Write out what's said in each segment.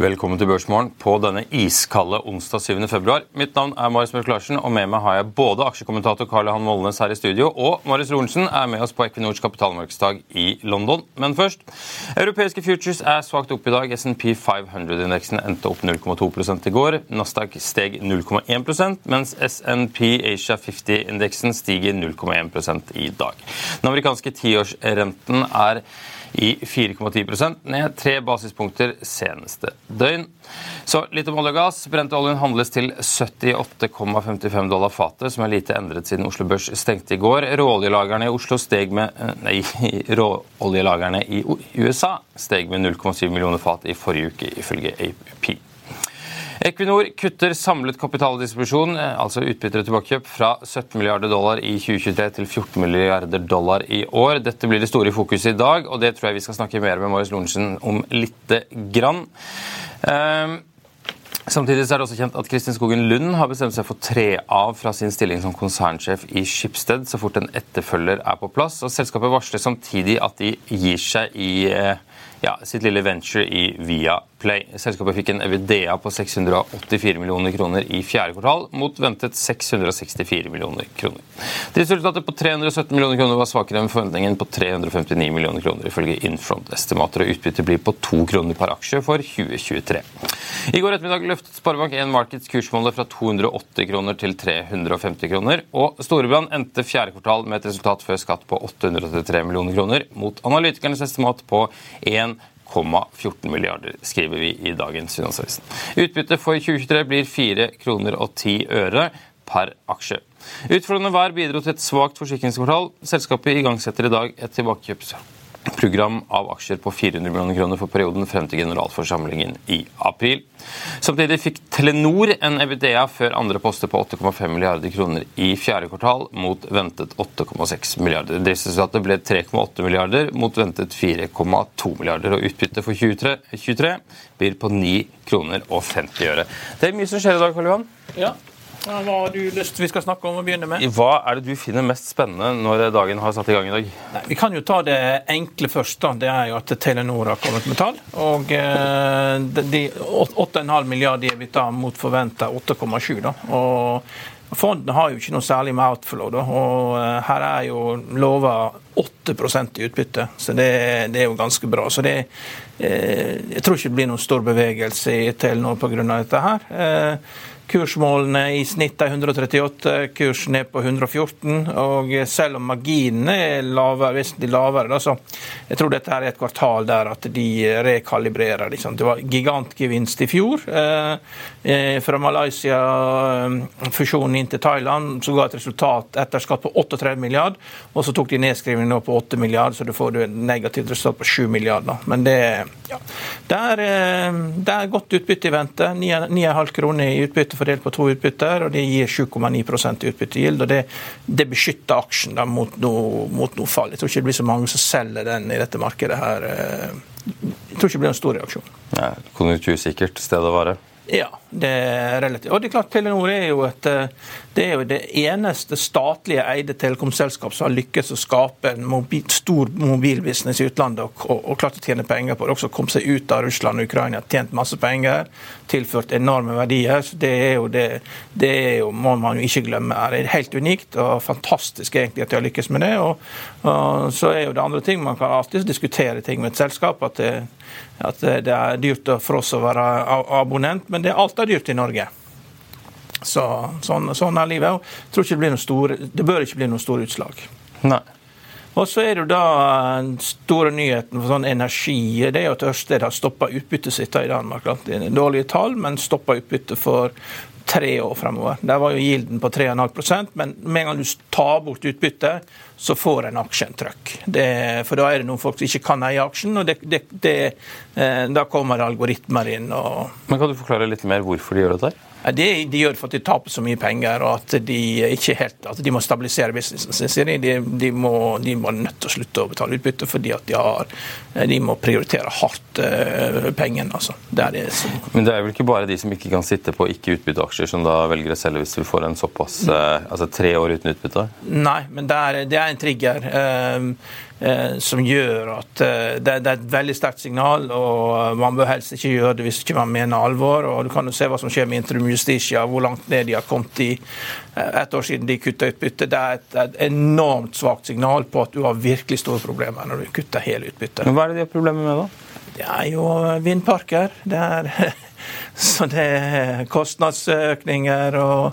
Velkommen til Børsmorgen på denne iskalde onsdag 7. februar. Mitt navn er Marius Mørk Larsen, og med meg har jeg både aksjekommentator Karl Johan Molnes her i studio, og Marius Lorentzen er med oss på Equinors kapitalmarkedsdag i London. Men først Europeiske futures er svakt opp i dag. SNP 500-indeksen endte opp 0,2 i går. Nasdaq steg 0,1% mens SNP Asia 50-indeksen stiger 0,1 i dag. Den amerikanske tiårsrenten er i 4,10% ned tre basispunkter seneste døgn. Så litt om olje og gass. Brentoljen handles til 78,55 dollar fatet, som er lite endret siden Oslo Børs stengte i går. Råoljelagrene i Oslo steg med Nei, råoljelagrene i USA steg med 0,7 millioner fat i forrige uke, ifølge AP. Equinor kutter samlet kapitaldistribusjon, eh, altså utbytter og tilbakekjøp, fra 17 milliarder dollar i 2023 til 14 milliarder dollar i år. Dette blir det store fokuset i dag, og det tror jeg vi skal snakke mer med Marius Lorentzen om lite grann. Um, Samtidig er det også kjent at Kristin Skogen Lund har bestemt seg for tre av fra sin stilling som konsernsjef i Schibsted så fort en etterfølger er på plass. Og Selskapet varsler samtidig at de gir seg i eh, ja, sitt lille venture i Viaplay. Selskapet fikk en EVDA på 684 millioner kroner i fjerde kvartal, mot ventet 664 millioner kroner. Driftsresultatet på 317 millioner kroner var svakere enn forventningen på 359 millioner kroner, ifølge Infront-estimater, og utbyttet blir på to kroner per aksje for 2023. I går ettermiddag løftet Sparebank1 Markets kursmålet fra 280 kroner til 350 kroner, og Storebrand endte fjerde kvartal med et resultat før skatt på 833 millioner kroner, mot analytikernes estimat på 1 1,14 milliarder, skriver vi i dagens Finansavisen. Utbyttet for 2023 blir 4 kroner og 10 øre per aksje. Utfordrende vær bidro til et svakt forsikringskvartal. Selskapet igangsetter i dag et tilbakekjøpsprogram program av aksjer på 400 millioner kroner for perioden frem til generalforsamlingen i april. Samtidig fikk Telenor en EBITDA før andre poster på 8,5 milliarder kroner i fjerde kvartal, mot ventet 8,6 milliarder. Driftsresultatet ble 3,8 milliarder mot ventet 4,2 milliarder. Og utbyttet for 2023 blir på 9 kroner og 50 øre. Det er mye som skjer i dag, Karl Johan. Ja, hva har du lyst vi skal snakke om å begynne med? Hva er det du finner mest spennende når dagen har satt i gang i dag? Nei, vi kan jo ta det enkle først. da. Det er jo at Telenor har kommet med tall. Og eh, de 8,5 milliarder er blitt mot forventa 8,7. da. Og fondene har jo ikke noe særlig med outflow, da, og eh, her er jo lova 8% i utbytte, så det, det, er jo ganske bra. Så det, eh, Jeg tror ikke det blir noen stor bevegelse i Telenor pga. dette her. Eh, Kursmålene i snitt er 138, kursen er på 114. Og selv om marginene er lavere, vesentlig lavere, da, så jeg tror dette er et kvartal der at de rekalibrerer. Liksom. Det var gigantgevinst i fjor eh, eh fra Malaysia-fusjonen inn til Thailand, som ga et resultat etter skatt på 38 milliard, og så tok de nedskrivning nå på 8 milliard, så du får et negativt resultat på 7 milliarder. Men det, ja, det, er, eh, det er godt utbytte i vente. 9,5 kroner i utbytte fordelt på to utbytter, og det gir 7,9% utbyttegild. og det, det, beskytter aksjen da, mot, noe, mot noe fall. Jeg tror ikke det blir så mange som selger den i dette markedet her. Eh. Jeg tror ikke det blir en stor reaksjon. Ja, Konjunktursikkert sted å være? Ja, det er relativt. Og det er klart Telenor er jo et eh, det er jo det eneste statlige eide telekomselskap som har lykkes å skape en mobil, stor mobilbusiness i utlandet og, og, og, klart å tjene penger på det. Også kommet seg ut av Russland og Ukraina, tjent masse penger, tilført enorme verdier. så Det er jo, det, det er jo, må man jo ikke glemme. Det er helt unikt og fantastisk egentlig at de har lykkes med det. Og, og så er jo det andre ting. Man kan alltid diskutere ting med et selskap. at det at det er dyrt for oss å være abonnent, men det er alt er dyrt i Norge. Så, sånn, sånn, er livet. Jeg tror ikke det, blir noe store, det bør ikke bli noe store utslag. Nei. Og så er det jo da den store nyheten for sånn energi. Det er jo at Ørsted har stoppa utbyttet sitt i Danmark. Det er dårlige tall, men stoppa utbyttet for tre år fremover. Der var jo gilden på 3,5 men med en gang du tar bort utbyttet, så får en aksjen trøkk. for da er det noen folk som ikke kan eie aksjen, og det, det, det, eh, da kommer algoritmer inn. Og... Men Kan du forklare litt mer hvorfor de gjør dette? her? Det de gjør for at de taper så mye penger og at de ikke helt, at de må stabilisere businessen sin. De, de, må, de må nødt til å slutte å betale utbytte fordi at de, har, de må prioritere hardt uh, pengene. Altså. Det er det som... Men det er vel ikke bare de som ikke kan sitte på ikke-utbytteaksjer, som da velger å selge hvis vi får en såpass uh, altså tre år uten utbytte? Nei, men det er, det er en trigger. Uh, som gjør at eh, det, er et veldig sterkt signal, og man bør helst ikke gjøre det hvis ikke man mener alvor. og Du kan jo se hva som skjer med Interim Justitia, hvor langt ned de har kommet i eh, et år siden de kutta utbytte. Det er et, et, enormt svakt signal på at du har virkelig store problemer når du kutter hele utbyttet. Hva er det de har problemer med, da? Det er jo vindparker. Det er Så det er kostnadsøkninger og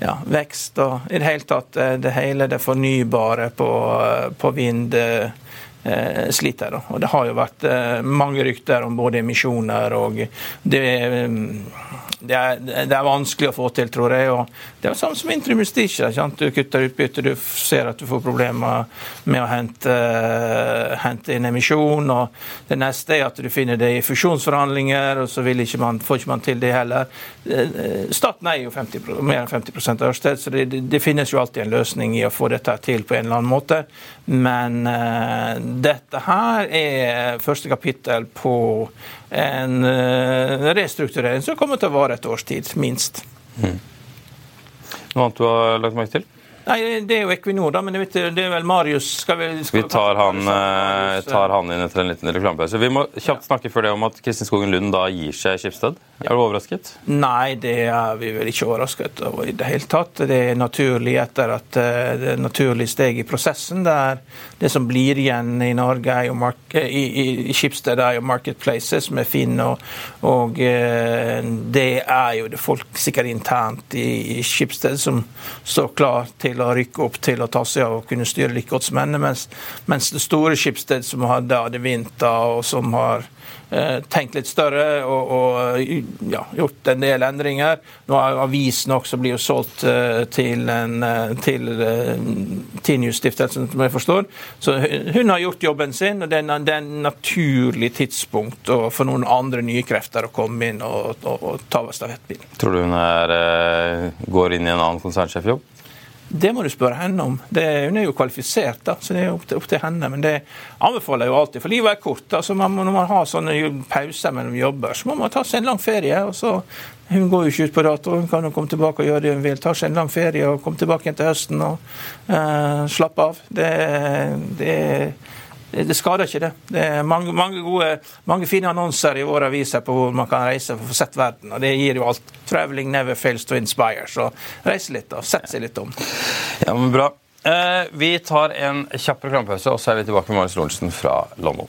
ja, vekst og i det hele tatt eh, det hele det fornybare på, eh, på vind eh, sliter. Og det har jo vært mange rykter om både emisjoner og det det er, det er, vanskelig å få til, tror jeg. og Det er jo samme som Intrum. Du kutter utbytte, du ser at du får problemer med å hente, hente inn emisjon. og Det neste er at du finner det i fusjonsforhandlinger, og så ikke man, får ikke man til det heller. Staten eier jo 50%, mer enn 50 av Ørsted, så det, det, finnes jo alltid en løsning i å få dette til på en eller annen måte. Men uh, dette her er første kapittel på en uh, restrukturering som kommer til å vare et års tid, minst. Mm. Annet du har lagt merke til? Nei, Det er jo Equinor, da, men det er vel Marius skal vi, skal vi tar, han, eh, tar, han, inn etter en liten reklamepause. Vi må kjapt snakke før det om at Kristin Skogen Lund da gir seg Skipsted. Er du overrasket? Nei, det er vi vel ikke overrasket over i det hele tatt. Det er naturlig etter at eh, det er naturlig steg i prosessen. der Det som blir igjen i Norge er jo mark i, i Skipsted er jo Marketplaces med Finn, og, og eh, det er jo det folk sikkert internt i Skipsted som står klar til til å rykke opp til å ta seg av og kunne styre like godt henne. Mens, mens det store Skipsted som hadde Adevinta, og som har eh, tenkt litt større og, og ja, gjort en del endringer. Nå har avisen også blitt solgt eh, til, en, eh, til eh, Tinius-stiftelsen, som jeg forstår. Så hun har gjort jobben sin, og det er, en naturlig tidspunkt for noen andre nye krefter å komme inn og, og, og ta stafettpinnen. Tror du hun er, går inn i en annen konsernsjefjobb? Det må du spørre henne om. Det, hun er jo kvalifisert, da, så det er opp til, opp til henne. Men det anbefaler jeg jo alltid, for livet er kort. Altså man, når man har sånne pauser mellom jobber, så må man ta seg en lang ferie. og så Hun går jo ikke ut på dato, hun kan jo komme tilbake og gjøre det hun vil. Ta seg en lang ferie og komme tilbake igjen til høsten og uh, slappe av. Det, det det skader ikke, det. Det er mange, mange, gode, mange fine annonser i våre aviser på hvor man kan reise for å få sett verden. og Det gir jo alt. 'Traveling never fails to inspire'. Så reise litt og sett seg litt om. Ja, men Bra. Eh, vi tar en kjapp reklamepause, og så er vi tilbake med Marius Lorentzen fra London.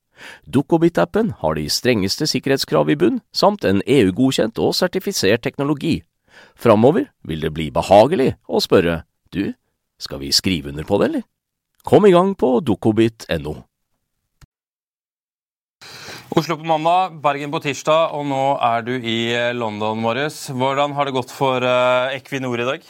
Dukkobit-appen har de strengeste sikkerhetskrav i bunn, samt en EU-godkjent og sertifisert teknologi. Framover vil det bli behagelig å spørre du, skal vi skrive under på det, eller? Kom i gang på dukkobit.no. Oslo på mandag, Bergen på tirsdag, og nå er du i London, Morris. Hvordan har det gått for eh, Equinor i dag?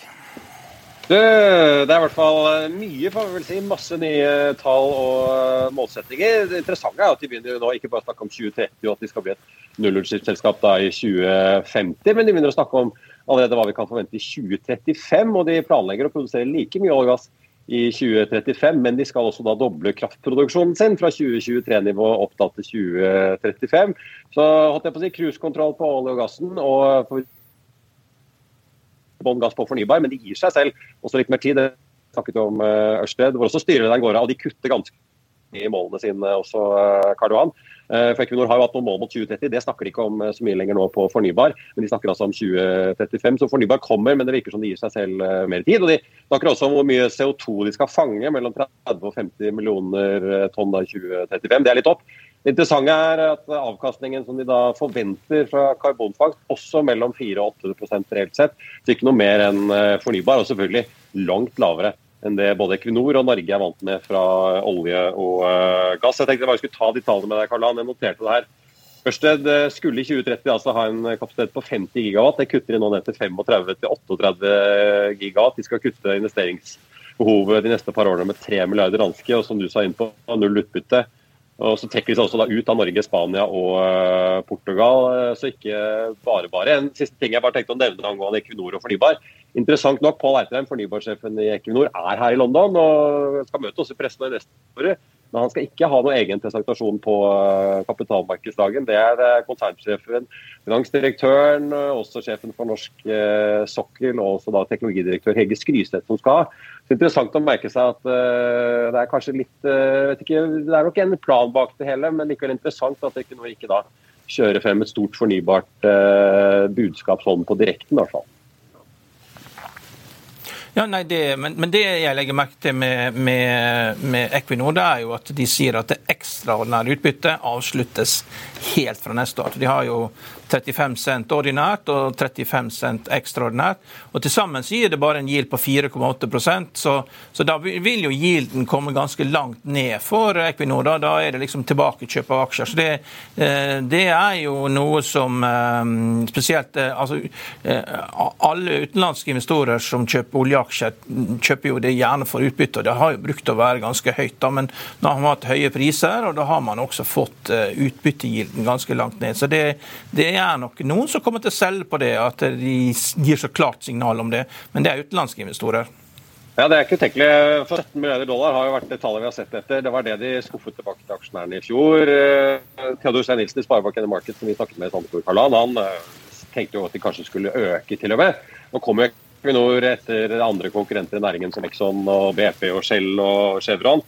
Det, det er i hvert fall eh, mye, får vi vel si. Masse nye tall og eh, målsettinger. Det interessante er at de begynner nå ikke bare å snakke om 2030 og at de skal bli et nullutslippsselskap i 2050, men de begynner å snakke om allerede hva vi kan forvente i 2035. Og de planlegger å produsere like mye olje og gass i 2035, men de skal også da doble kraftproduksjonen sin fra 2023-nivå opp til 2035. Så holdt jeg på å si cruisekontroll på olje og gassen og bånn gass på fornybar, men de gir seg selv også litt mer tid. Det snakket vi om uh, Ørsted, hvor også styrelederen går av, og de kutter ganske i målene sine også, uh, Karl Johan. Eh, for Equinor har jo hatt noen mål mot 2030, det snakker de ikke om så mye lenger nå på fornybar. Men de snakker altså om 2035. Så fornybar kommer, men det virker som de gir seg selv mer tid. Og de snakker også om hvor mye CO2 de skal fange, mellom 30 og 50 millioner tonn da i 2035. Det er litt opp. Det interessante er at avkastningen som de da forventer fra karbonfangst, også mellom 4 og 8 reelt sett, så ikke noe mer enn fornybar, og selvfølgelig langt lavere enn det både Equinor og Norge er vant med fra olje og uh, gass. Jeg tenkte jeg bare skulle ta de tallene med deg, Karl Jeg noterte det her. Ørsted eh, skulle i 2030 altså ha en kapasitet på 50 gigawatt. Det kutter de nå ned til 35 til 38 gigawatt. De skal kutte investeringsbehovet de neste par årene med 3 milliarder danske, og som du sa inn på, null utbytte. Og Så trekker de seg også da ut av Norge, Spania og uh, Portugal. Så ikke bare bare. En siste ting jeg bare tenkte å nevne angående Equinor og fornybar. Interessant nok, Pål Eitrheim, fornybarsjefen i Equinor, er her i London og skal møte oss i pressen i neste år. Men han skal ikke ha noen egen presentasjon på uh, kapitalmarkedsdagen. Det er konsernsjefen, finansdirektøren, også sjefen for norsk sokkel og også da teknologidirektør Hege Skryseth som skal. Det er interessant å merke seg at uh, det er kanskje litt uh, vet ikke, Det er nok en plan bak det hele, men likevel interessant at det ikke, da kjører frem et stort fornybart uh, budskap sånn på direkten. i hvert fall. Ja, nei, det, men, men, det jeg legger merke til med, med, med, Equinor, det er jo at de sier at det ekstraordinære utbyttet avsluttes helt fra neste år. De har jo 35 cent ordinært og 35 cent ekstraordinært. Og Til sammen gir det bare en yield på 4,8% så, så da vil jo yielden komme ganske langt ned for Equinor. Da, da er det liksom tilbakekjøp av aksjer. Så det, eh, det er jo noe som eh, spesielt eh, altså, Alle utenlandske investorer som kjøper oljeaksjer, kjøper jo det gjerne for utbytte. og Det har jo brukt å være ganske høyt, da, men nå har man hatt høye priser, og da har man også fått utbyttegilden ganske langt ned. Så det, det er er nok noen som kommer til å selge på det, at de gir så klart signal om det. Men det er utenlandske investorer. Ja, Det er ikke utenkelig. For 17 milliarder dollar har jo vært det tallet vi har sett etter. Det var det de skuffet tilbake til aksjonærene i fjor. Eh, Theodor Stein Nilsen i Sparebank Market, som vi snakket med i Sandefjord Karlan, han eh, tenkte jo at de kanskje skulle øke til og med. Nå kommer Equinor etter andre konkurrenter i næringen som Exxon og BP og Shell og Chevron.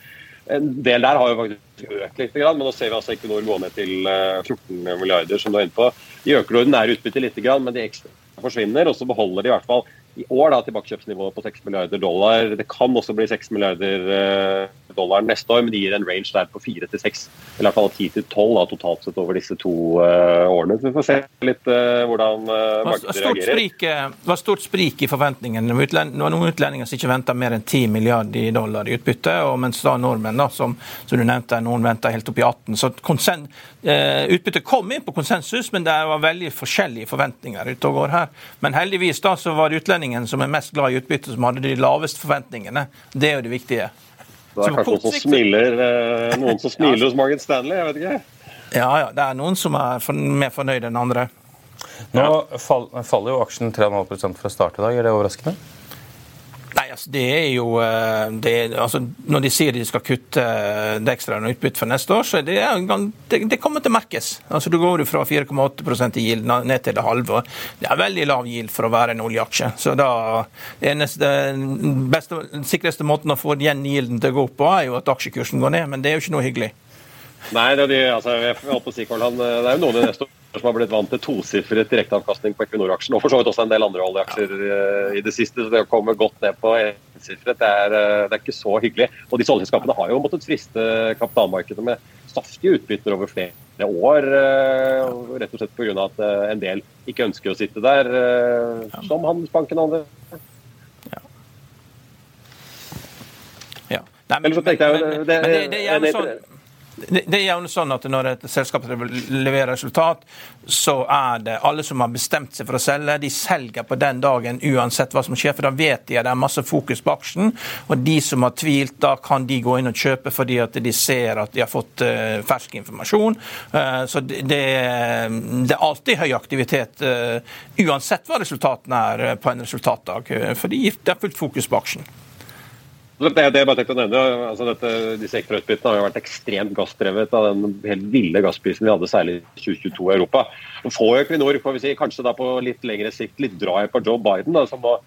En del der har jo faktisk økt litt, men nå ser vi altså Equinor gå ned til 14 milliarder, som du er inne på. De øker det ordinære utbyttet litt, men de ekstra forsvinner. Og så beholder de i hvert fall i år da, tilbakekjøpsnivået på 6 milliarder dollar. Det kan også bli 6 milliarder eh, dollar neste år, men det gir en range der på 4 til 6, eller i hvert fall 10 til 12 totalt sett over disse to uh, årene. Så vi får se litt uh, hvordan uh, markedet reagerer. Sprik, det var stort sprik i forventningene. Det var noen utlendinger som ikke venta mer enn 10 milliarder dollar i utbytte, og mens da nordmenn, da, som, som, du nevnte, noen venta helt opp i 18. Så konsen, utbyttet kom inn på konsensus, men det var veldig forskjellige forventninger ute og går her. Men heldigvis da så var det utlendinger utlendingen som er mest glad i utbytte, som hadde de laveste forventningene. Det er jo det viktige. Det er kanskje noen som smiler, eh, noen som smiler hos Morgan Stanley, jeg vet ikke. Ja, ja. Det er noen som er mer fornøyd enn andre. Nå faller jo aksjen 3,5 fra start i dag. Er det overraskende? Nei, altså det er jo det er, altså Når de sier de skal kutte eh, det ekstra utbytte for neste år, så det, det, det kommer til å merkes. Altså Du går fra 4,8% i gild ned til det halve. Det er veldig lav gild for å være en oljeaksje. Så da eneste, beste, sikreste måten å få igjen gilden til å gå opp på, er jo at aksjekursen går ned. Men det er jo ikke noe hyggelig. Nei, det er, de, altså, jeg holdt på å si, det er jo noen i neste år som har blitt vant til tosifret direkteavkastning på Equinor-aksjen, og for så vidt også en del andre oljeaksjer uh, i det siste. så Det å komme godt ned på ensifret, det, er, uh, det er ikke så hyggelig. Og disse oljeselskapene har jo måttet friste kapitalmarkedet med saftige utbytter over flere år. Uh, rett og slett pga. at en del ikke ønsker å sitte der, som Handelsbanken og andre. Ja. ja. Nei, men, men, men, det, det, det, er jo sånn det er jo sånn at Når et selskap leverer resultat, så er det alle som har bestemt seg for å selge, de selger på den dagen uansett hva som skjer. For da vet de at det er masse fokus på aksjen. Og de som har tvilt, da kan de gå inn og kjøpe fordi at de ser at de har fått uh, fersk informasjon. Uh, så det, det, er alltid høy aktivitet uh, uansett hva resultatene er på en resultatdag. fordi det er fullt fokus på aksjen. Det det jeg bare tenkte å nevne. Altså dette, disse ekstrautbyttene har jo vært ekstremt gassdrevet av den helt ville gassprisen vi hadde, særlig i 2022 i Europa. Nå får Equinor får vi si, kanskje da på litt lengre sikt litt drahjelp av Joe Biden, da, som må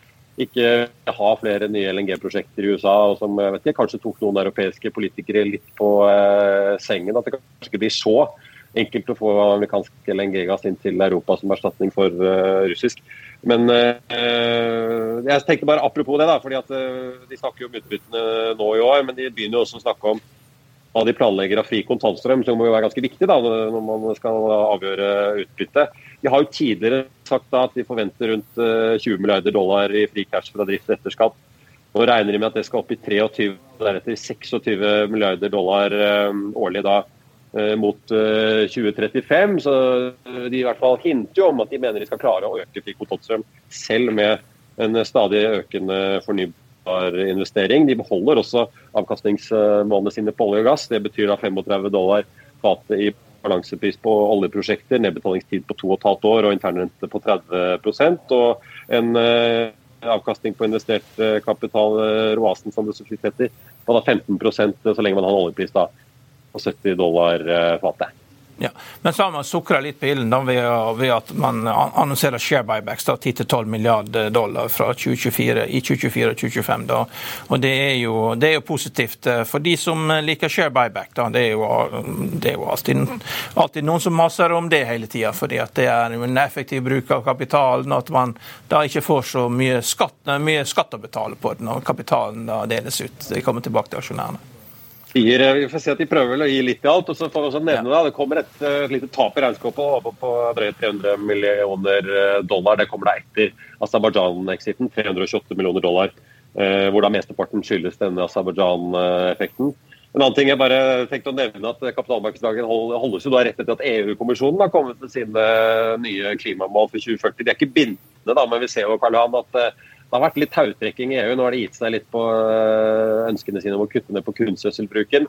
ikke ha flere nye LNG-prosjekter i USA, og som jeg vet ikke, kanskje tok noen europeiske politikere litt på eh, sengen. At det kanskje ikke blir så enkelt å få amerikansk LNG-gass inn til Europa som erstatning for uh, russisk. Men uh, jeg tenkte bare apropos det, da, fordi at uh, de snakker jo om utbyttene nå i år, men de begynner jo også å snakke om hva de planlegger av fri kontantstrøm, som må jo være ganske viktig da, når man skal avgjøre utbytte. De har jo tidligere sagt da, at de forventer rundt 20 milliarder dollar i fri cash fra drift etter skatt. Nå regner de med at det skal opp i 23, deretter 26 milliarder dollar årlig da. Eh, mot 2035. Eh, så de i hvert fall hinter jo om at de mener de skal klare å øke til Totstrøm selv med en stadig økende fornybar investering. De beholder også avkastningsmålene sine på olje og gass. Det betyr da 35 dollar fatet i balansepris på oljeprosjekter, nedbetalingstid på 2,5 år og internrente på 30% og en eh, avkastning på investert kapital, Roasen som det så fint heter, på 15% så lenge man har oljepris da på 70 dollar eh, fatet. Ja. Men så har man sukra litt på ilden ved, ved, at man annonserer share buybacks da, 10-12 milliarder dollar fra 2024, i 2024 og 2025. Da. Og det er, jo, det er, jo, positivt eh, for de som liker share buyback. Da. Det er jo, det er jo alltid, alltid, noen som maser om det hele tida, fordi at det er en effektiv bruk av kapitalen. At man da ikke får så mye skatt, mye skatt å betale på den, når kapitalen da deles ut. Det kommer tilbake til aksjonærene sier eh, Vi får se at de prøver å gi litt i alt. og så får vi også nevne ja. Det kommer et, et eh, lite tap i regnskapet på, på drøyt 300 millioner eh, dollar. Det kommer da etter Aserbajdsjan-exiten. 328 millioner dollar. Eh, hvor da mesteparten skyldes denne Aserbajdsjan-effekten. En annen ting jeg bare tenkte å nevne at Kapitalmarkedsdagen holdes jo da rett etter at EU-kommisjonen har kommet med sine nye klimamål for 2040. De er ikke bindende, da, men vi ser jo Karl-Han, at det har vært litt tautrekking i EU. Nå har de gitt seg litt på eh, ønskene sine om å kutte ned på kunstgjødselbruken.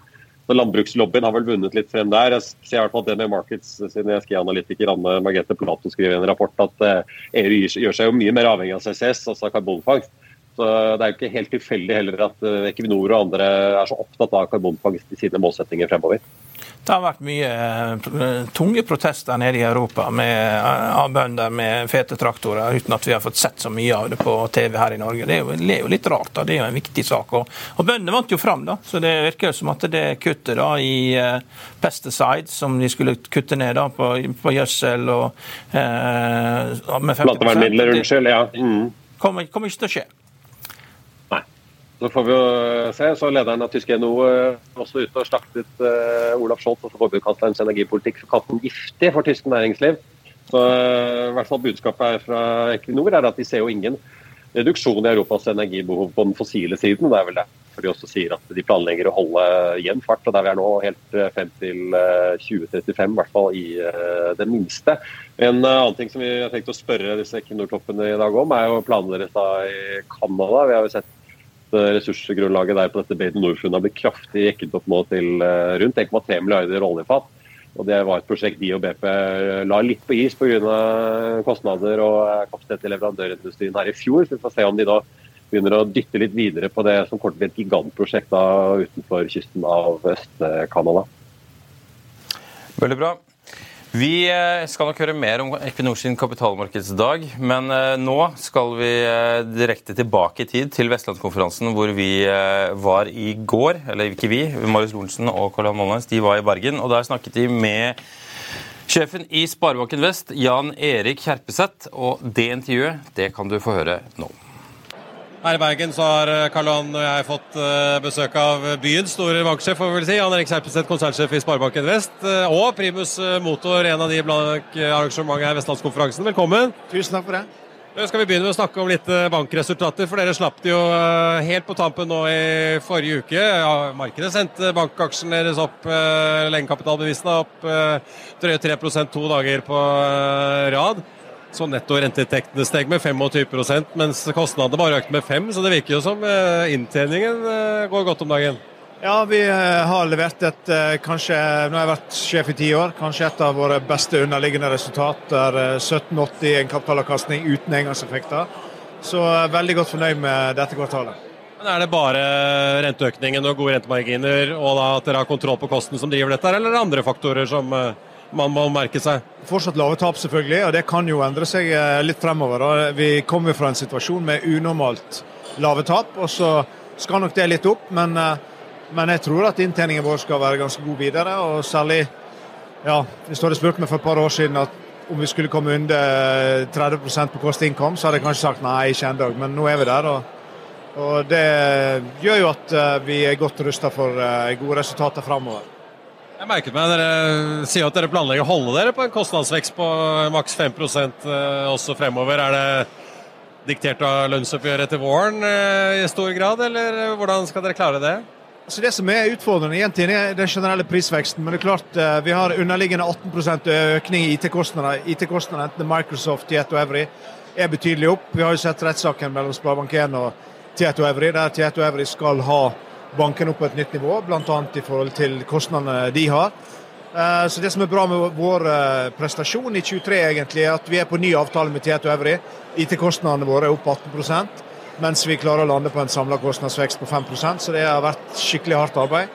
Så Landbrukslobbyen har vel vunnet litt frem der. Jeg ser i hvert fall det med Markets sin SG-analytiker Anne Margrethe Plato skriver i en rapport at EU eh, e gjør seg jo mye mer avhengig av CCS, altså karbonfangst. Så Det er jo ikke helt tilfeldig heller at eh, Equinor og andre er så opptatt av karbonfangst i sine målsettinger fremover. Det har vært mye eh, tunge protester nede i Europa med, eh, av bønder med fete traktorer, uten at vi har fått sett så mye av det på TV her i Norge. Det er jo, det er jo litt rart. da, Det er jo en viktig sak. Og, og bøndene vant jo fram, da. Så det virker som at det kuttet da i pesticide, som de skulle kutte ned da på, på gjødsel og eh, med 50 Plantevernmidler, unnskyld. ja. Mm. kommer, kommer ikke til å skje. Så får vi jo se. Så Lederen av tyske NHO er også ute og slaktet uh, Olaf Scholz, altså forbudskanslerens energipolitikk, for kalte den giftig for tysk næringsliv. Så uh, i hvert fall Budskapet her fra Equinor er at de ser jo ingen reduksjon i Europas energibehov på den fossile siden. Det er vel derfor de også sier at de planlegger å holde jevn fart. og Der vi er nå helt eh, frem til 2035, i hvert fall i det minste. En annen ting som vi har tenkt å spørre disse Equinor-toppene i dag om, er jo planene deres da i Canada. Vi har jo sett ressursgrunnlaget der på dette Baden Nord-funnet har blitt kraftig jekket opp nå til rundt 1,3 milliarder oljefat. Og Det var et prosjekt de og BP la litt på is pga. kostnader og kapasitet i leverandørindustrien her i fjor. Så vi får se om de da begynner å dytte litt videre på det som kommer til å bli et gigantprosjekt da utenfor kysten av Øst-Canada. Veldig bra. Vi eh, skal nok høre mer om Equinor kapitalmarkedsdag, men eh, nå skal vi eh, direkte tilbake i tid til Vestlandskonferansen hvor vi var i går. Eller ikke vi, Marius Lorentzen og Karl Johan Molnes, de var i Bergen. og Der snakket de med sjefen i Sparebanken Vest, Jan Erik Kjerpeseth. Og det intervjuet det kan du få høre nå. Her i Bergen så har eh, Karl Johan og jeg fått eh, besøk av byens store banksjef, får vi vel si. Jan Erik Serpeseth, konsernsjef i Sparebanken Vest. Eh, og Primus Motor, en av de blant arrangementet her, Vestlandskonferansen. Velkommen. Tusen takk for det. Nå skal vi begynne med å snakke om litt bankresultater, for dere slapp det jo helt på tampen nå i forrige uke. Ja, markedet sendte bankaksjen deres opp, legekapitalbevisene opp drøye 3% to dager på rad. Så netto renteinntektene steg med 25% mens kostnadene bare økte med 5 så det virker jo som eh, inntjeningen eh, går godt om dagen. Ja, vi eh, har levert et kanskje, nå har jeg vært sjef i ti år, kanskje et av våre beste underliggende resultater. 17,80 en kapitalavkastning uten engangseffekter. Så veldig godt fornøyd med dette kvartalet. Men Er det bare renteøkningen og gode rentemarginer og at dere har kontroll på kosten som driver dette, eller er det andre faktorer som man må merke seg? Fortsatt lave tap, selvfølgelig, og det kan jo endre seg eh, litt fremover. Vi kommer fra en situasjon med unormalt lave tap, og så skal nok det litt opp. Men, eh, men jeg tror at inntjeningen vår skal være ganske god videre, og særlig ja, Hvis du hadde spurt meg for et par år siden at om vi skulle komme under 30 på kost income, så hadde jeg kanskje sagt nei, ikke ennå, men nå er vi der. og og Det gjør jo at eh, vi er godt rusta for gode resultater framover. Jeg merket meg Dere sier at dere planlegger å holde dere på en kostnadsvekst på maks 5 eh, også fremover. Er det diktert av lønnsoppgjøret til våren eh, i stor grad, eller hvordan skal dere klare det? Altså det som er utfordrende, igjen til den generelle prisveksten. Men det er klart eh, vi har underliggende 18% økning i IT-kostnader. IT-kostnader enten Microsoft, Tieto Evry, er betydelig opp. Vi har jo sett rettssaken mellom Sparebank1 og Tieto Evry, der Tieto Evry skal ha bankene opp på et nytt nivå, bl.a. i forhold til kostnadene de har. Eh, så Det som er bra med vår eh, prestasjon i 23, egentlig, er at vi er på ny avtale med Tieto Evry. IT-kostnadene våre er opp 18 mens vi klarer å lande på en samla kostnadsvekst på 5% så det har vært skikkelig hardt arbeid.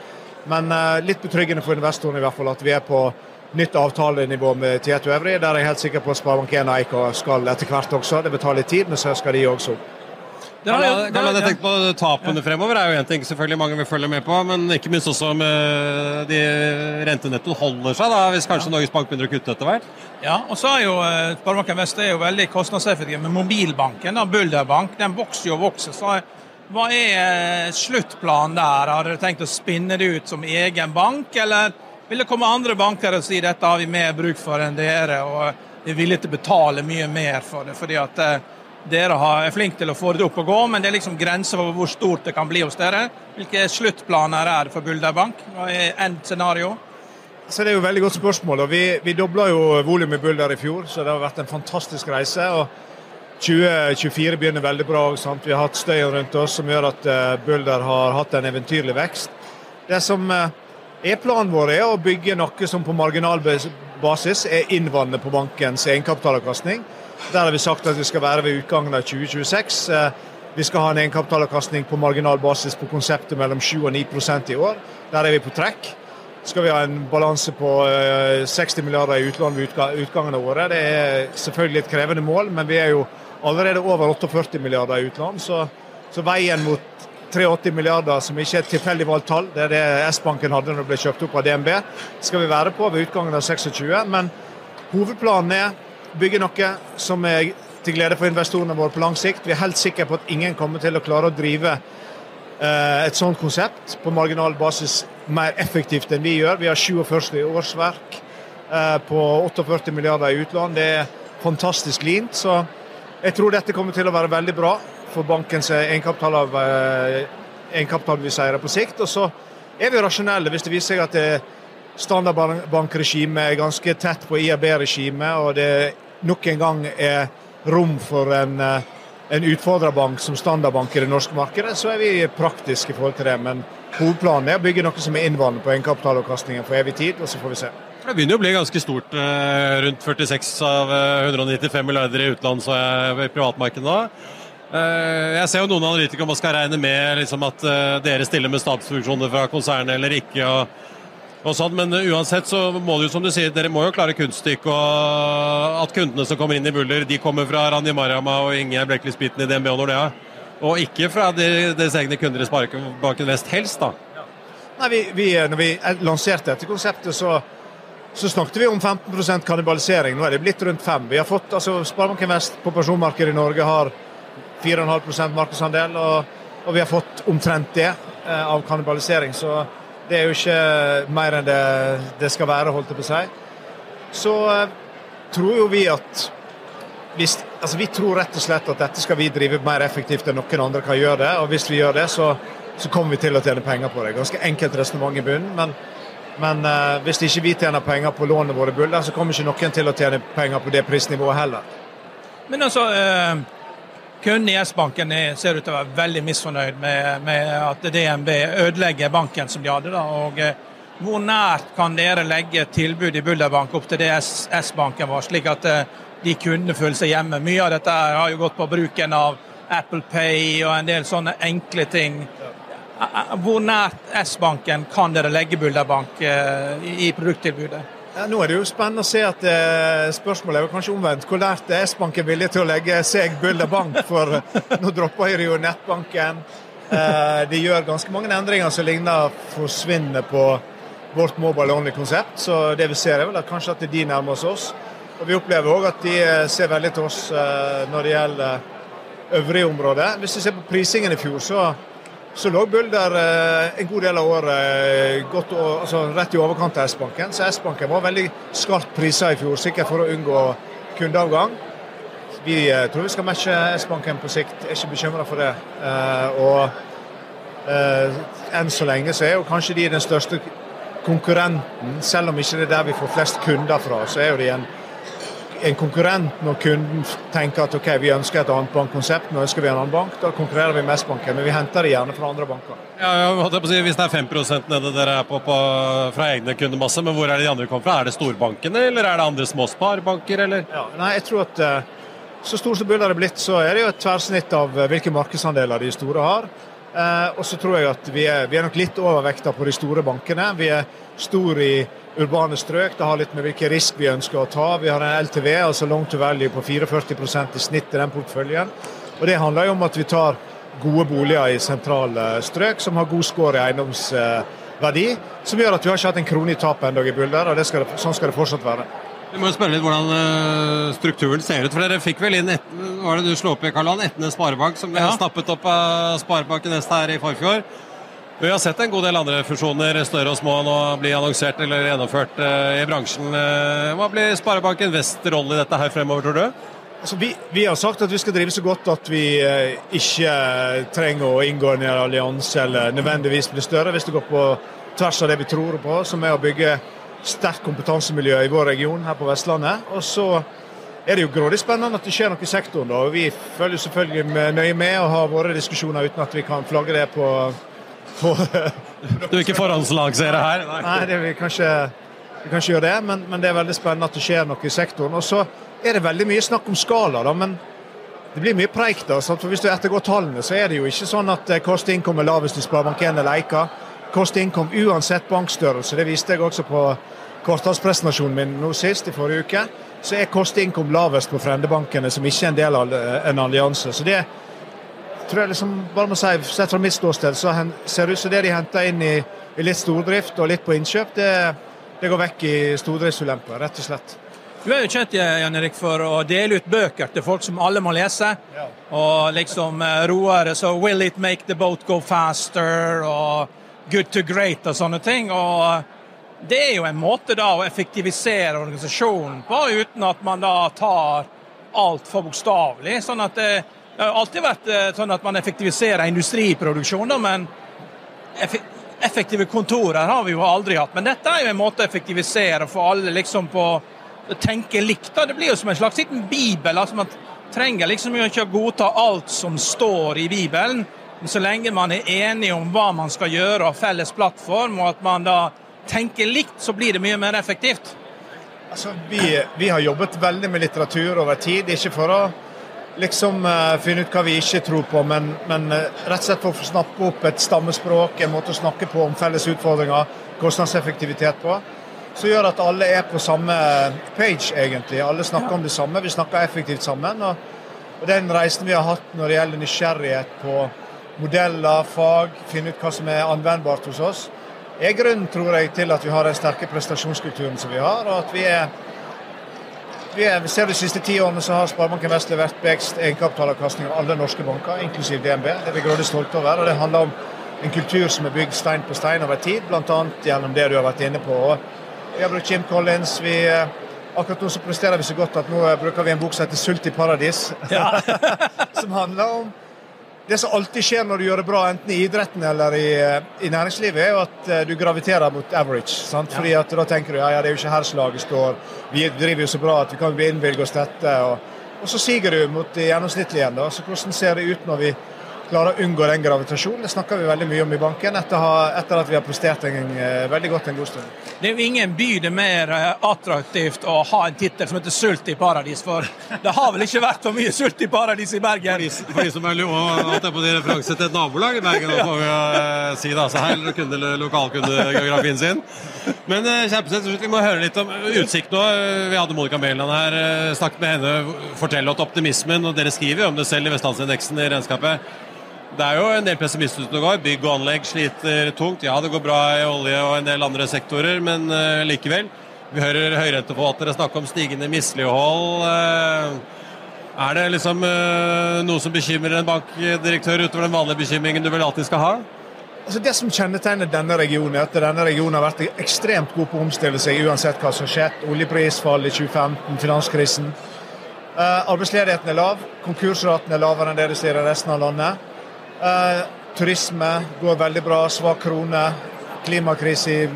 Men eh, litt betryggende for investorene i hvert fall at vi er på nytt avtalenivå med Tieto Evry. Der er jeg helt sikker på at Sparebank1 og Eika skal etter hvert også. Det betaler tid, men så skal de også opp. Karl, jeg tenker på Tapene fremover er jo en ting selvfølgelig mange vil følge med på, men ikke minst også om de rentenettoen holder seg, da, hvis kanskje ja. Norges Bank begynner å kutte etter hvert? Ja, og så er jo eh, Sparebanken Vest er jo veldig kostnadseffektiv med mobilbanken. da, Bulderbank, den vokser jo og vokser. så hva er eh, sluttplanen der? Har dere tenkt å spinne det ut som egen bank, eller vil det komme andre banker og si dette har vi mer bruk for enn dere, og vi er villige til å betale mye mer for det? fordi at eh, dere er flinke til å få det opp og gå, men det er liksom grenser for hvor stort det kan bli hos dere. Hvilke sluttplaner er det for Bulder-bank? Hva er end scenario? Så Det er jo et veldig godt spørsmål. Vi, vi dobla jo volumet i Bulder i fjor, så det har vært en fantastisk reise. og 2024 begynner veldig bra. Sant? Vi har hatt støyen rundt oss som gjør at uh, Bulder har hatt en eventyrlig vekst. Det som uh, er planen vår, er å bygge noe som på marginalbasis er innvannet på bankens egenkapitalavkastning. Der har vi sagt at vi skal være ved utgangen av 2026. Eh, vi skal ha en egenkapitalavkastning på marginal basis på konseptet mellom 7 og 9 i år. Der er vi på trekk. Skal vi ha en balanse på 60 eh, milliarder i utlån ved utgangen av året. Det er selvfølgelig et krevende mål, men vi er jo allerede over 48 milliarder i utlån. Så, så veien mot 83 milliarder, som ikke er et tilfeldig valgt tall, det er det S-banken hadde når det ble kjøpt opp av DNB, skal vi være på ved utgangen av 26. Men hovedplanen er bygge noe som er til glede for investorene våre på lang sikt. Vi er helt sikre på at ingen kommer til å klare å drive eh, et sånt konsept på marginal basis mer effektivt enn vi gjør. Vi har 47 årsverk eh, på 48 milliarder i utlån. Det er fantastisk lint. Så jeg tror dette kommer til å være veldig bra for bankens egenkapital av egenkapitalviseiere på sikt. Og så er vi rasjonelle hvis det viser seg at standardbankregimet er ganske tett på IAB-regimet, og det nok en gang er rom for en, en utfordrerbank som standardbank i det norske markedet, så er vi praktiske i forhold til det. Men hovedplanen er å bygge noe som er innvandrende på egenkapitalavkastningen for evig tid, og så får vi se. Det begynner å bli ganske stort. Rundt 46 av 195 milliarder i jeg i privatmarkedet nå. Jeg ser jo noen analytikere man skal regne med liksom at dere stiller med statsfunksjoner fra konsernet eller ikke. og og sånn, Men uansett så må det jo som du sier, dere må jo klare kunststykket. Og at kundene som kommer inn i Buller, de kommer fra Randi Marama og Inge Blekkelspiten i DNB og Nordea. Og ikke fra deres egne kunder i Sparebanken Vest, helst, da. Nei, vi, vi, når vi lanserte dette konseptet, så, så snakket vi om 15% kannibalisering. Nå er det blitt rundt 5 Vi har fått, altså Sparebanken Vest på personmarkedet i Norge har 4,5 markedsandel, og, og, vi har fått omtrent det eh, av kannibalisering. Så det er jo ikke mer enn det, det skal være, holdt jeg på å si. Så eh, tror jo vi at hvis, altså Vi tror rett og slett at dette skal vi drive mer effektivt enn noen andre kan gjøre det. Og hvis vi gjør det, så, så kommer vi til å tjene penger på det. Ganske enkelt resonnement i bunnen. Men, men eh, hvis ikke vi tjener penger på lånene våre buller, så kommer ikke noen til å tjene penger på det prisnivået heller. Men altså, uh, Kundene i S-banken ser ut til å være veldig misfornøyd med, med, at DNB ødelegger banken som de hadde. Da. Og eh, Hvor nært kan dere legge tilbud i Bulderbank opp til det S-banken var, slik at eh, de kunne føle seg hjemme? Mye av dette har jo gått på bruken av Apple Pay og en del sånne enkle ting. Hvor nært S-banken kan dere legge Bulderbank eh, i produkttilbudet? Ja, nå er det jo spennende å se at eh, spørsmålet er jo kanskje omvendt. Hvor lært er S-banken villig til å legge seg Bulder Bank? For nå dropper Høyre jo nettbanken. Eh, de gjør ganske mange endringer som ligner forsvinner på vårt mobile only-konsept. Så det vi ser er vel at kanskje at de nærmer oss oss. Og vi opplever òg at de eh, ser veldig til oss eh, når det gjelder øvrige områder. Hvis vi ser på prisingen i fjor, så så lå Bulder der en god del av året eh, godt, altså, rett i overkant av S-banken. Så S-banken var veldig skarpt prisa i fjor, sikkert for å unngå kundeavgang. Vi eh, tror vi skal matche S-banken på sikt, er ikke bekymra for det. og enn så lenge så er jo kanskje de den største konkurrenten, selv om ikke det er der vi får flest kunder fra. så er jo de en en konkurrent når kunden tenker at ok, vi ønsker et annet bankkonsept, nå ønsker vi en annen bank, da konkurrerer vi med S-banken, men vi henter det gjerne fra andre banker. Ja, jeg si, Hvis det er 5% nede dere er på, på, fra egne kundemasse, men hvor er det de andre kommer fra? Er det storbankene, eller er det andre små sparebanker, eller? Ja, nei, jeg tror at uh, så stor som Bull det blitt, så er det jo et tverrsnitt av uh, hvilke markedsandeler de store har. Uh, og så tror jeg at vi er, vi er nok litt overvekta på de store bankene. Vi er store i urbane strøk. Det har litt med hvilken risk vi ønsker å ta. Vi har en LTV, altså long to value, på 44% i snitt i den porteføljen. Og Det handler jo om at vi tar gode boliger i sentrale strøk som har god score i eiendomsverdi, som gjør at vi har ikke hatt en krone i tap ennå i Bulder, og skal det, sånn skal det fortsatt være. Vi må spørre litt hvordan eh, strukturen ser ut. for Dere fikk vel inn et, var det du slo opp i Karl Etne Sparebank, som ble ja. snappet opp av Sparebanken Est her i forfjor. Vi har sett en god del andre fusjoner, større og små, nå bli annonsert eller gjennomført eh, i bransjen. Eh, hva blir Sparebanken Vest rolle i dette her fremover, tror du? Altså, vi, vi, har sagt at vi skal drive så godt at vi eh, ikke trenger å inngå en allianse eller nødvendigvis bli større, hvis det går på tvers av det vi tror på, som er å bygge sterkt kompetansemiljø i vår region her på Vestlandet. Og så er det jo grådig spennende at det skjer noe i sektoren. da, Vi følger selvfølgelig nøye med og har våre diskusjoner uten at vi kan flagge det på på Du er ikke forhåndslagsere her? Nei, Nei det, vi, kan ikke, vi kan ikke gjøre det, men, men, det er veldig spennende at det skjer noe i sektoren. Og så er det veldig mye snakk om skala, da, men det blir mye preik. da, for Hvis du ettergår tallene, så er det jo ikke sånn at eh, kost income er lavest i Sparebank1 eller Eika. Kost income uansett bankstørrelse, det viste jeg også på kvartalspresentasjonen min nå sist i forrige uke, så er kost income lavest på Frendebankene, som ikke er en del av en allianse. Så det tror jeg liksom, bare må si, Sett fra mitt ståsted så ser det ut som det de henter inn i, i, litt stordrift og litt på innkjøp, det, det går vekk i stordriftsulemper, rett og slett. Du er jo kjent Jan Erik, for å dele ut bøker til folk som alle må lese. Ja. Og liksom eh, roere så 'Will it make the boat go faster?' og 'Good to great' og sånne ting. Og det er jo en måte da å effektivisere organisasjonen på, uten at man da tar alt for bokstavelig. Sånn det, det har alltid vært eh, sånn at man effektiviserer industriproduksjon, da, men effektive kontorer har vi jo aldri hatt. Men dette er jo en måte å effektivisere få alle liksom på å tenke likt. Da. Det blir jo som en slags liten bibel. altså Man trenger liksom ikke å godta alt som står i Bibelen. Men så lenge man er enig om hva man skal gjøre og felles plattform, og at man da tenker likt, så blir det mye mer effektivt. Altså, vi, vi har jobbet veldig med litteratur over tid. Ikke for å liksom uh, finne ut hva vi ikke tror på, men, men uh, rett og slett for å snappe opp et stammespråk, en måte å snakke på om felles utfordringer, kostnadseffektivitet på, som gjør at alle er på samme page, egentlig. Alle snakker om det samme, vi snakker effektivt sammen. Og, og den reisen vi har hatt når det gjelder nysgjerrighet på modeller, fag, finne ut hva som er anvendbart hos oss, er grunnen, tror jeg, til at vi har den sterke prestasjonskulturen som vi har, og at vi er vi, er, vi ser De siste ti årene så har Sparebanken Vest levert best egenkapitalavkastning av alle norske banker, inklusiv DNB. Det er vi grådig stolte over. og Det handler om en kultur som er bygd stein på stein over tid, bl.a. gjennom det du har vært inne på. Vi har brukt Jim Collins. vi... Akkurat nå så presterer vi så godt at nå bruker vi en bok som heter 'Sult i paradis'. Ja. som handler om det som alltid skjer når du gjør det bra, enten i idretten eller i, i næringslivet, er jo at eh, du graviterer mot average. Sant? Fordi at Da tenker du ja, ja, det er jo ikke her slaget står, vi driver jo så bra at vi kan innvilge oss dette. Og, og så siger du mot det gjennomsnittlige igjen. da, så Hvordan ser det ut når vi klarer å unngå den gravitasjonen. Det snakker vi veldig mye om i banken etter, at vi har prestert en, uh, veldig godt en god stund. Det er jo ingen by det er mer uh, attraktivt å ha en tittel som heter 'Sult i paradis', for det har vel ikke vært for mye sult i paradis i Bergen? For de, for de som er at det er på de referanse til et nabolag i Bergen, får vi uh, si da, så her kunde lokalkundegeografien sin. Men uh, kjempesett, vi må høre litt om utsikt nå. Vi hadde Monica Mæland her, snakket med henne, Fortell om optimismen, og dere skriver jo om det selv i Vestlandsindeksen i regnskapet. Det er jo en del pessimister ute og går. Bygg og anlegg sliter tungt. Ja, det går bra i olje og en del andre sektorer, men uh, likevel. Vi hører høyrenteforvaltere snakke om stigende mislighold. Uh, er det liksom uh, noe som bekymrer en bankdirektør utover den vanlige bekymringen du vel alltid skal ha? Altså Det som kjennetegner denne regionen, er at denne regionen har vært ekstremt god på å omstille seg uansett hva som har skjedd. Oljeprisfall i 2015, finanskrisen. arbeidsledigheten er lav, konkursraten er lavere enn det de sier i resten av landet. Eh, turisme går veldig bra, svak krone. Klimakrise i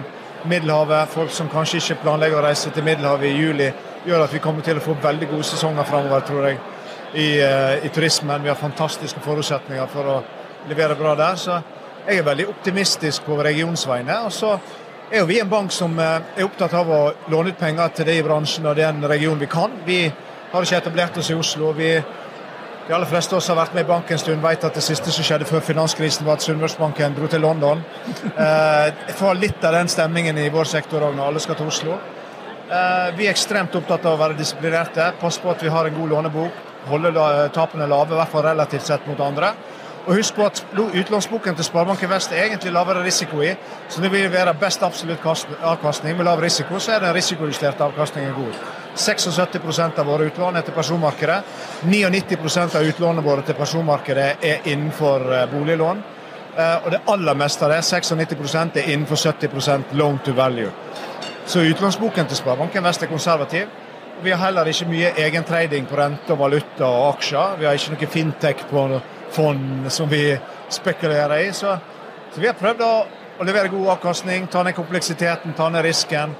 Middelhavet. Folk som kanskje ikke planlegger å reise til Middelhavet i juli, gjør at vi kommer til å få veldig gode sesonger framover, tror jeg, i, uh, i, turismen. Vi har fantastiske forutsetninger for å levere bra der. Så jeg er veldig optimistisk på regionsveiene. Og så er jo vi en bank som uh, er opptatt av å låne ut penger til det i bransjen og den regionen vi kan. Vi har ikke etablert oss i Oslo. vi de aller fleste av oss har vært med i banken en stund, vet at det siste som skjedde før finanskrisen, var at Sunnmørsbanken dro til London. Eh, jeg får litt av den stemningen i vår sektor òg når alle skal til Oslo. Eh, vi er ekstremt opptatt av å være disiplinerte, passe på at vi har en god lånebok, holde tapene lave, i hvert fall relativt sett mot andre. Og husk på at utlånsboken til Sparebanken Vest er egentlig lavere risiko i. Så det vil være best absolutt avkastning med lav risiko, så er den risikojusterte avkastningen god. 76% av våre utlån er til personmarkedet. 99 av utlånene våre til personmarkedet er innenfor eh, boliglån. Eh, og det aller meste av det, 96 er innenfor 70% loan to value. Så utlånsboken til Sparebanken Vest er konservativ. Vi har heller ikke mye egentrading på rente og valuta og aksjer. Vi har ikke noe fintech på fond som vi spekulerer i. Så, så vi har prøvd å, å, levere god avkastning, ta ned kompleksiteten, ta ned risken.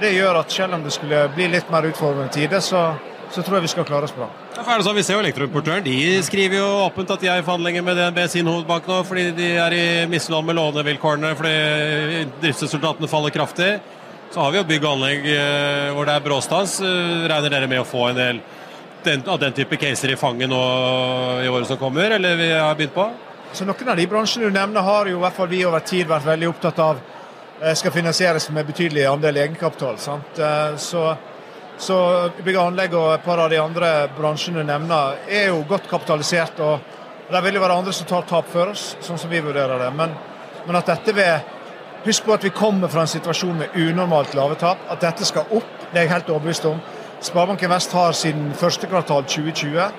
Det gjør at selv om det skulle bli litt mer utfordrende tider, så, så tror jeg vi skal klare oss bra. Ja, er det sånn, vi ser jo Elektroimportøren de skriver jo åpent at de er i forhandlinger med DNB sin hovedbank nå, fordi de er i misnøye med lånevilkårene fordi driftsresultatene faller kraftig. Så har vi jo bygg og anlegg eh, hvor det er bråstans. Eh, regner dere med å få en del den, av den type caser i fanget nå i året som kommer, eller vi har begynt på? Så Noen av de bransjene du nevner, har jo i hvert fall vi over tid vært veldig opptatt av skal finansieres med betydelig andel egenkapital. Sant? Eh, så, så bygg og anlegg og et par av de andre bransjene du nevner, er jo godt kapitalisert. og Det vil jo være andre som tar tap før oss, sånn som vi vurderer det. Men, men at dette vil Husk på at vi kommer fra en situasjon med unormalt lave tap. At dette skal opp, det er jeg helt overbevist om. Sparebanken Vest har siden første kvartal 2020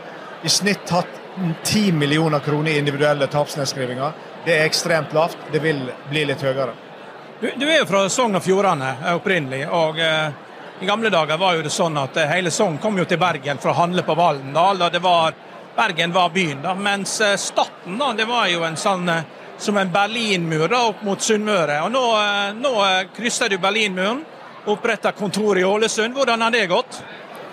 i snitt hatt 10 millioner kroner i individuelle tapsnedskrivinger. Det er ekstremt lavt. Det vil bli litt høyere. Du, du er jo fra Sogn og Fjordane opprinnelig. og eh, I gamle dager var jo det sånn at eh, hele Sogn kom jo til Bergen for å handle på Vallendal. og det var, Bergen var byen, da, mens eh, Staten da, det var jo en sånn eh, som en Berlinmur da, opp mot Sunnmøre. Og Nå, eh, nå eh, krysser du Berlinmuren, oppretter kontor i Ålesund. Hvordan har det gått?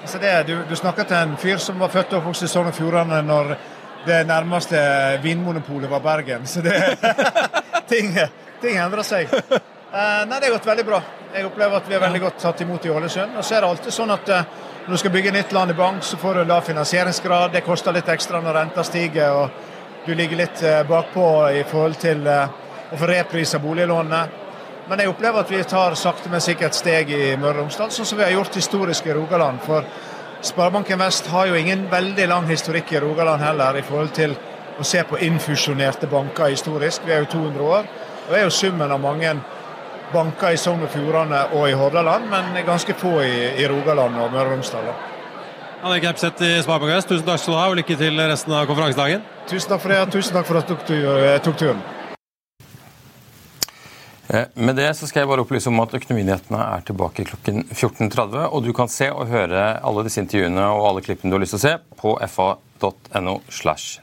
Altså det, du, du snakker til en fyr som var født og oppvokst i Sogn og Fjordane når det nærmeste vinmonopolet var Bergen. Så det, ting, ting endrer seg. Eh, nei, Det har gått veldig bra. Jeg opplever at vi er veldig godt tatt imot i Ålesund. Og så er det alltid sånn at eh, når du skal bygge nytt land i bank, så får du en lav finansieringsgrad. Det koster litt ekstra når renta stiger og du ligger litt eh, bakpå i forhold til å få reprise boliglånene. Men jeg opplever at vi tar sakte, men sikkert steg i Møre og Romsdal, sånn som vi har gjort historisk i Rogaland. For Sparebanken Vest har jo ingen veldig lang historikk i Rogaland heller, i forhold til å se på innfusjonerte banker historisk. Vi er jo 200 år, og er jo summen av mange banker i Sogn og Fjordane og i Hordaland, men ganske få i, i Rogaland og Møre og Romsdal. Anne Kepseth i Sparebank Vest, tusen takk skal du ha, og lykke til resten av konferansedagen. Tusen takk for det, og tusen takk for at du tok turen. Eh, med det så skal jeg bare opplyse om at Økonominyhetene er tilbake klokken 14.30. Og du kan se og høre alle disse intervjuene og alle klippene du har lyst til å se på fa.no. slash